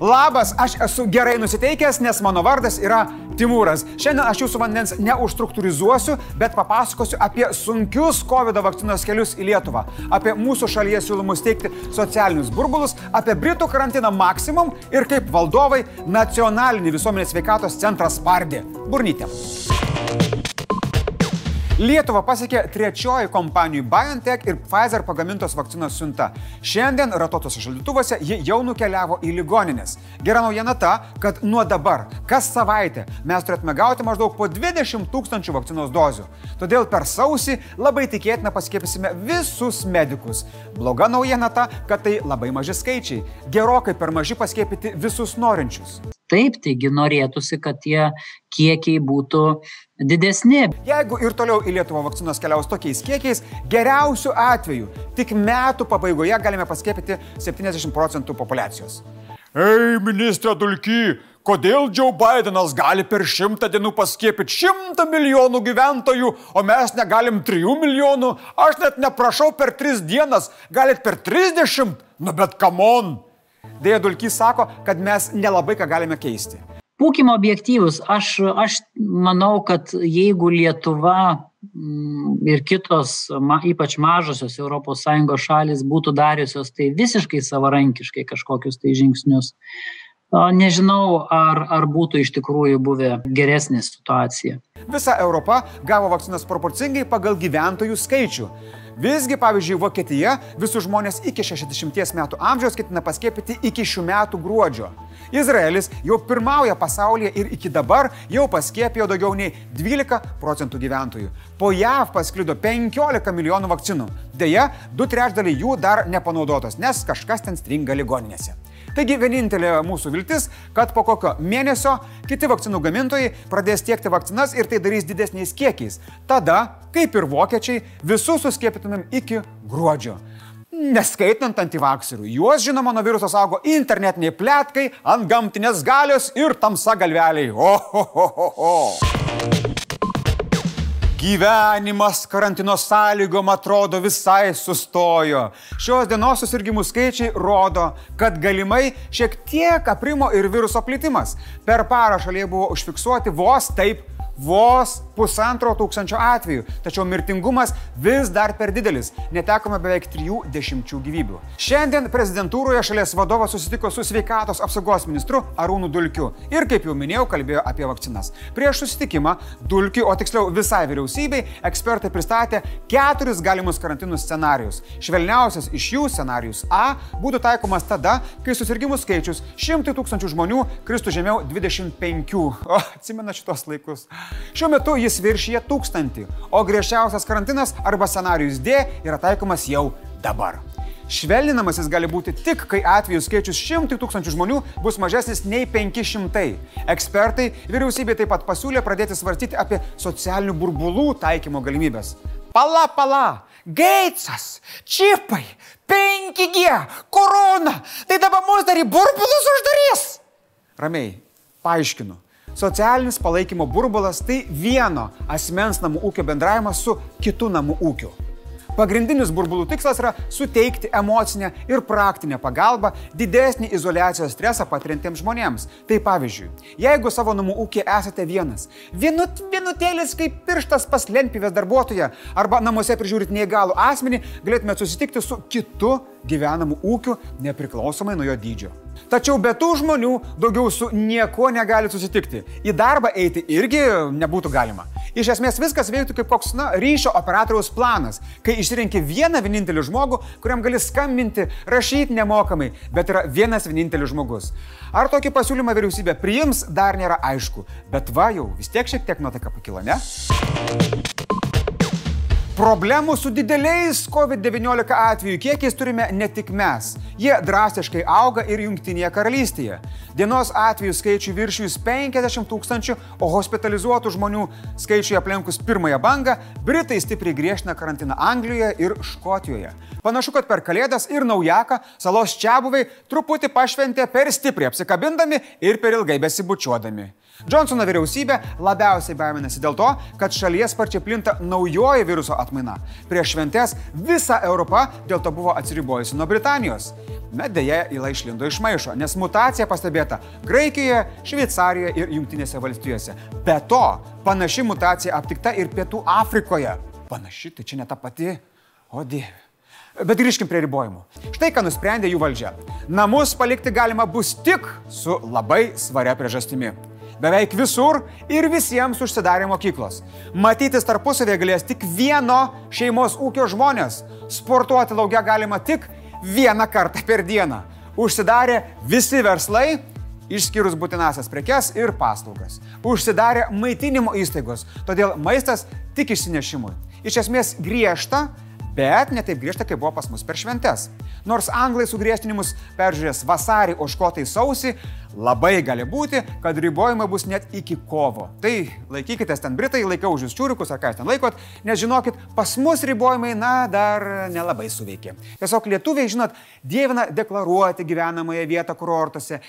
Labas, aš esu gerai nusiteikęs, nes mano vardas yra Timūras. Šiandien aš jūsų vandens neužstruktūrizuosiu, bet papasakosiu apie sunkius COVID vakcinos kelius į Lietuvą, apie mūsų šalyje siūlomus teikti socialinius burbulus, apie Britų karantiną maksimum ir kaip valdovai nacionalinį visuomenės veikatos centrą spardė. Burnytė. Lietuvą pasiekė trečioji kompanijų BioNTech ir Pfizer pagamintos vakcinos siunta. Šiandien ratotose šaldytuvose ji jau nukeliavo į ligoninės. Gera naujiena ta, kad nuo dabar, kas savaitę, mes turėtume gauti maždaug po 20 tūkstančių vakcinos dozių. Todėl per sausį labai tikėtina paskiepysime visus medikus. Bloga naujiena ta, kad tai labai maži skaičiai. Gerokai per maži paskiepyti visus norinčius. Taip, taigi norėtųsi, kad tie kiekiai būtų didesni. Jeigu ir toliau į Lietuvą vakcinos keliaus tokiais kiekiais, geriausiu atveju tik metų pabaigoje galime paskiepyti 70 procentų populacijos. Ei, ministrė Dulky, kodėl Joe Bidenas gali per šimtą dienų paskiepyti šimtą milijonų gyventojų, o mes negalim trijų milijonų? Aš net neprašau per tris dienas, galit per trisdešimt, nu bet kamon. Dėja, Dulkys sako, kad mes nelabai ką galime keisti. Būkime objektyvus. Aš, aš manau, kad jeigu Lietuva mm, ir kitos, ypač mažosios ES šalis būtų dariusios tai visiškai savarankiškai kažkokius tai žingsnius, nežinau, ar, ar būtų iš tikrųjų buvę geresnė situacija. Visa Europa gavo vakcinas proporcingai pagal gyventojų skaičių. Visgi, pavyzdžiui, Vokietija visus žmonės iki 60 metų amžiaus ketina paskiepyti iki šių metų gruodžio. Izraelis jau pirmauja pasaulyje ir iki dabar jau paskiepijo daugiau nei 12 procentų gyventojų. Po JAV pasklido 15 milijonų vakcinų. Deja, du trečdaliai jų dar nepanaudotos, nes kažkas ten stringa ligoninėse. Taigi vienintelė mūsų viltis, kad po kokio mėnesio kiti vakcinų gamintojai pradės tiekti vakcinas ir tai darys didesniais kiekiais. Tada, kaip ir vokiečiai, visus suskiepytumėm iki gruodžio. Neskaitant antivakserių. Juos, žinoma, nuo viruso saugo internetiniai plėtkai, ant gamtinės galios ir tamsa galveliai. Ohohoho. Gyvenimas karantino sąlygom atrodo visai sustojo. Šios dienos susirgymų skaičiai rodo, kad galimai šiek tiek aprimo ir viruso plitimas. Per parą šalyje buvo užfiksuoti vos taip vos pusantro tūkstančio atvejų, tačiau mirtingumas vis dar per didelis, netekome beveik 30 gyvybių. Šiandien prezidentūroje šalies vadovas susitiko su sveikatos apsaugos ministru Arūnu Dulkiu ir, kaip jau minėjau, kalbėjo apie vakcinas. Prieš susitikimą Dulkiu, o tiksliau visai vyriausybei, ekspertai pristatė keturis galimus karantinų scenarius. Švelniausias iš jų scenarius A būtų taikomas tada, kai susirgymų skaičius šimtai tūkstančių žmonių kristų žemiau 25. O, atsimena šitos laikus. Šiuo metu jis viršyje tūkstantį, o griežčiausias karantinas arba scenarius D yra taikomas jau dabar. Švelninamas jis gali būti tik, kai atvejų skaičius šimtai tūkstančių žmonių bus mažesnis nei 500. Ekspertai vyriausybė taip pat pasiūlė pradėti svarstyti apie socialinių burbulų taikymo galimybės. Pala, pala, Geitsas, čipai, 5G, korona, tai dabar mus dar į burbulus uždarys. Ramiai, paaiškinu. Socialinis palaikymo burbulas tai vieno asmens namų ūkio bendravimas su kitu namų ūkiu. Pagrindinis burbulų tikslas yra suteikti emocinę ir praktinę pagalbą didesnį izolacijos stresą patiriantiems žmonėms. Tai pavyzdžiui, jeigu savo namų ūkį esate vienas, vienut, vienutėlis kaip pirštas pas lentpivės darbuotoją arba namuose prižiūrit neįgalų asmenį, galėtumėte susitikti su kitu gyvenamu ūkiu nepriklausomai nuo jo dydžio. Tačiau be tų žmonių daugiau su niekuo negali susitikti. Į darbą eiti irgi nebūtų galima. Iš esmės viskas veiktų kaip koks, na, ryšio operatoriaus planas, kai išsirenki vieną vienintelį žmogų, kuriam gali skambinti, rašyti nemokamai, bet yra vienas vienintelis žmogus. Ar tokį pasiūlymą vyriausybė priims, dar nėra aišku, bet va jau vis tiek šiek tiek nuotaika pakilo, ne? Problemų su dideliais COVID-19 atvejų kiekiais turime ne tik mes. Jie drastiškai auga ir Junktinėje karalystėje. Dienos atvejų skaičių viršijus 50 tūkstančių, o hospitalizuotų žmonių skaičiui aplenkus pirmąją bangą, Britai stipriai griežtina karantiną Anglijoje ir Škotijoje. Panašu, kad per Kalėdas ir Naujaką salos čia buvai truputį pašventė per stipriai apsikabindami ir per ilgai besibučiuodami. Johnsono vyriausybė labiausiai baiminasi dėl to, kad šalyje sparčiai plinta naujoji viruso atmaina. Prieš šventės visa Europa dėl to buvo atsiribojusi nuo Britanijos. Bet dėja, įla išlindo iš maišo, nes mutacija pastebėta Graikijoje, Šveicarijoje ir Junktinėse valstijose. Be to, panaši mutacija aptikta ir Pietų Afrikoje. Panaši, tai čia ne ta pati. O dieve. Bet grįžkim prie ribojimų. Štai ką nusprendė jų valdžia. Namus palikti galima bus tik su labai svaria priežastimi. Beveik visur ir visiems užsidarė mokyklos. Matytis tarpusavėje galės tik vieno šeimos ūkio žmonės. Sportuoti laukia galima tik vieną kartą per dieną. Užsidarė visi verslai, išskyrus būtinasias prekes ir paslaugas. Užsidarė maitinimo įstaigos, todėl maistas tik išsinešimui. Iš esmės griežta, bet ne taip griežta, kaip buvo pas mus per šventes. Nors anglai sugriežtinimus peržiūrės vasarį, o škotai sausį, labai gali būti, kad ribojimai bus net iki kovo. Tai laikykitės ten Britai, laikau už jūs čiūrikus ar ką ten laikot, nes žinokit, pas mus ribojimai, na, dar nelabai suveikė. Tiesiog lietuviai, žinot, dievina deklaruoti gyvenamąją vietą kurortuose,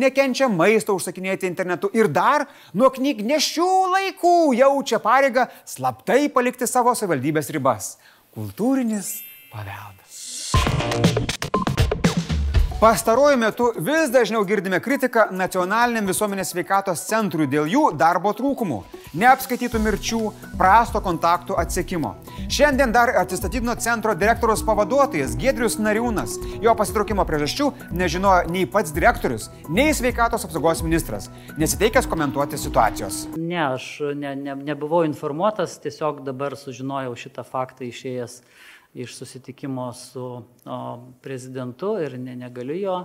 nekenčia maisto užsakinėti internetu ir dar nuo knygnešių laikų jaučia pareigą slaptai palikti savo savivaldybės ribas. Kultūrinis paveldas. Pastaruoju metu vis dažniau girdime kritiką nacionaliniam visuomenės sveikatos centrui dėl jų darbo trūkumų, neapskaitytų mirčių, prasto kontaktų atsiekimo. Šiandien dar atsistatydino centro direktoriaus pavaduotojas Gedrius Nariūnas. Jo pasitraukimo priežasčių nežinojo nei pats direktorius, nei sveikatos apsaugos ministras, nesiteikęs komentuoti situacijos. Ne, aš ne, ne, nebuvau informuotas, tiesiog dabar sužinojau šitą faktą išėjęs iš susitikimo su prezidentu ir ne, negaliu jo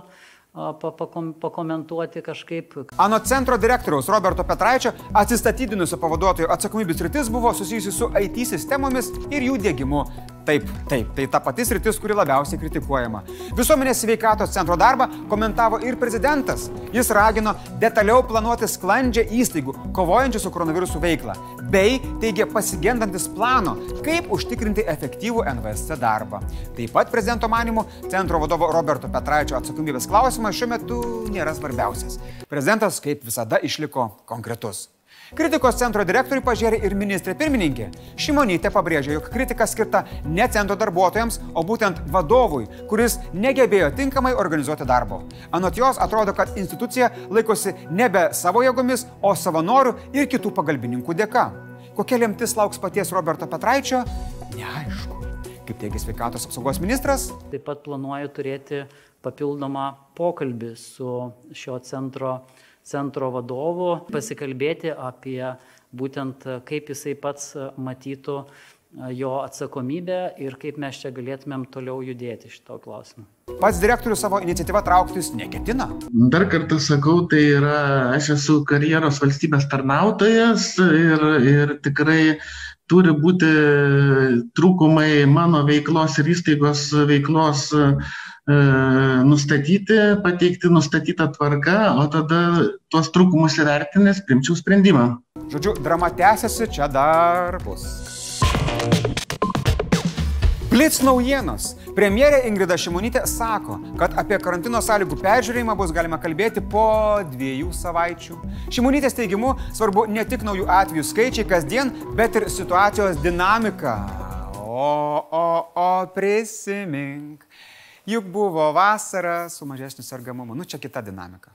pakom, pakomentuoti kažkaip. Anot centro direktoriaus Roberto Petraičio atsistatydinusio pavaduotojo atsakomybės rytis buvo susijusi su IT sistemomis ir jų dėgymu Taip, taip, tai ta pati sritis, kuri labiausiai kritikuojama. Visuomenės sveikatos centro darbą komentavo ir prezidentas. Jis ragino detaliau planuoti sklandžią įstaigų, kovojančių su koronavirusu veiklą, bei teigė pasigendantis plano, kaip užtikrinti efektyvų NVSC darbą. Taip pat prezidento manimu, centro vadovo Roberto Petraičio atsakomybės klausimas šiuo metu nėra svarbiausias. Prezidentas, kaip visada, išliko konkretus. Kritikos centro direktoriui pažiūrė ir ministrė pirmininkė. Šimonytė pabrėžė, jog kritika skirta ne centro darbuotojams, o būtent vadovui, kuris negebėjo tinkamai organizuoti darbo. Anot jos atrodo, kad institucija laikosi nebe savo jėgomis, o savanorių ir kitų pagalbininkų dėka. Kokia lemtis lauks paties Roberto Petraičio, neaišku. Kaip teigia sveikatos apsaugos ministras. Taip pat planuoju turėti papildomą pokalbį su šio centro centro vadovu, pasikalbėti apie būtent kaip jisai pats matytų jo atsakomybę ir kaip mes čia galėtumėm toliau judėti šito klausimu. Pats direktorius savo iniciatyvą trauktis neketina. Dar kartą sakau, tai yra, aš esu karjeros valstybės tarnautojas ir, ir tikrai turi būti trūkumai mano veiklos ir įstaigos veiklos E, nustatyti, pateikti nustatytą tvarką, o tada tuos trūkumus įvertinęs primčiau sprendimą. Žodžiu, drama tęsiasi, čia dar bus. Blitz naujienos. Premjerė Ingrida Šimonytė sako, kad apie karantino sąlygų peržiūrėjimą bus galima kalbėti po dviejų savaičių. Šimonytės teigimu svarbu ne tik naujų atvejų skaičiai kasdien, bet ir situacijos dinamika. O, o, o, prisimink juk buvo vasara su mažesniu sergamumu. Nu, čia kita dinamika.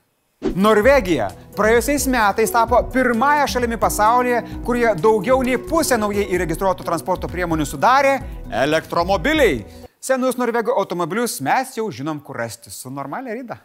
Norvegija praėjusiais metais tapo pirmąją šalimi pasaulyje, kurie daugiau nei pusę naujai įregistruotų transporto priemonių sudarė elektromobiliai. Senus norvegų automobilius mes jau žinom, kur rasti su normalia ryda.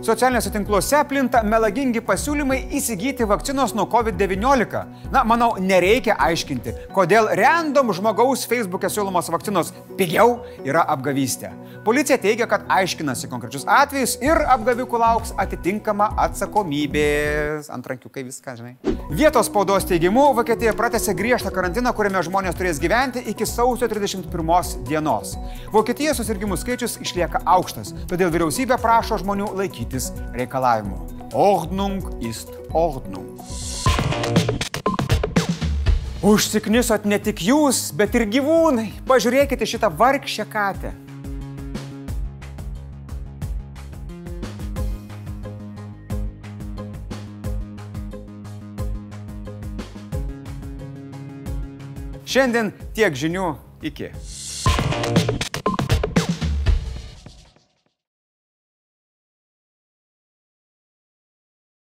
Socialiniuose tinkluose plinta melagingi pasiūlymai įsigyti vakcinos nuo COVID-19. Na, manau, nereikia aiškinti, kodėl random žmogaus Facebook'e siūlomos vakcinos pigiau yra apgavystė. Policija teigia, kad aiškinasi konkrečius atvejus ir apgavikų lauks atitinkama atsakomybės. Antrankiukai viską, žinai. Vietos spaudos teigimu, Vokietija pratęsė griežtą karantiną, kuriame žmonės turės gyventi iki sausio 31 dienos. Vokietijos susirgymų skaičius išlieka aukštas, todėl vyriausybė prašo žmonių laikytis reikalavimų. Ordnung ist Ordnung. Užsiknisot ne tik jūs, bet ir gyvūnai. Pažiūrėkite šitą vargšę katę. Šiandien tiek žinių iki.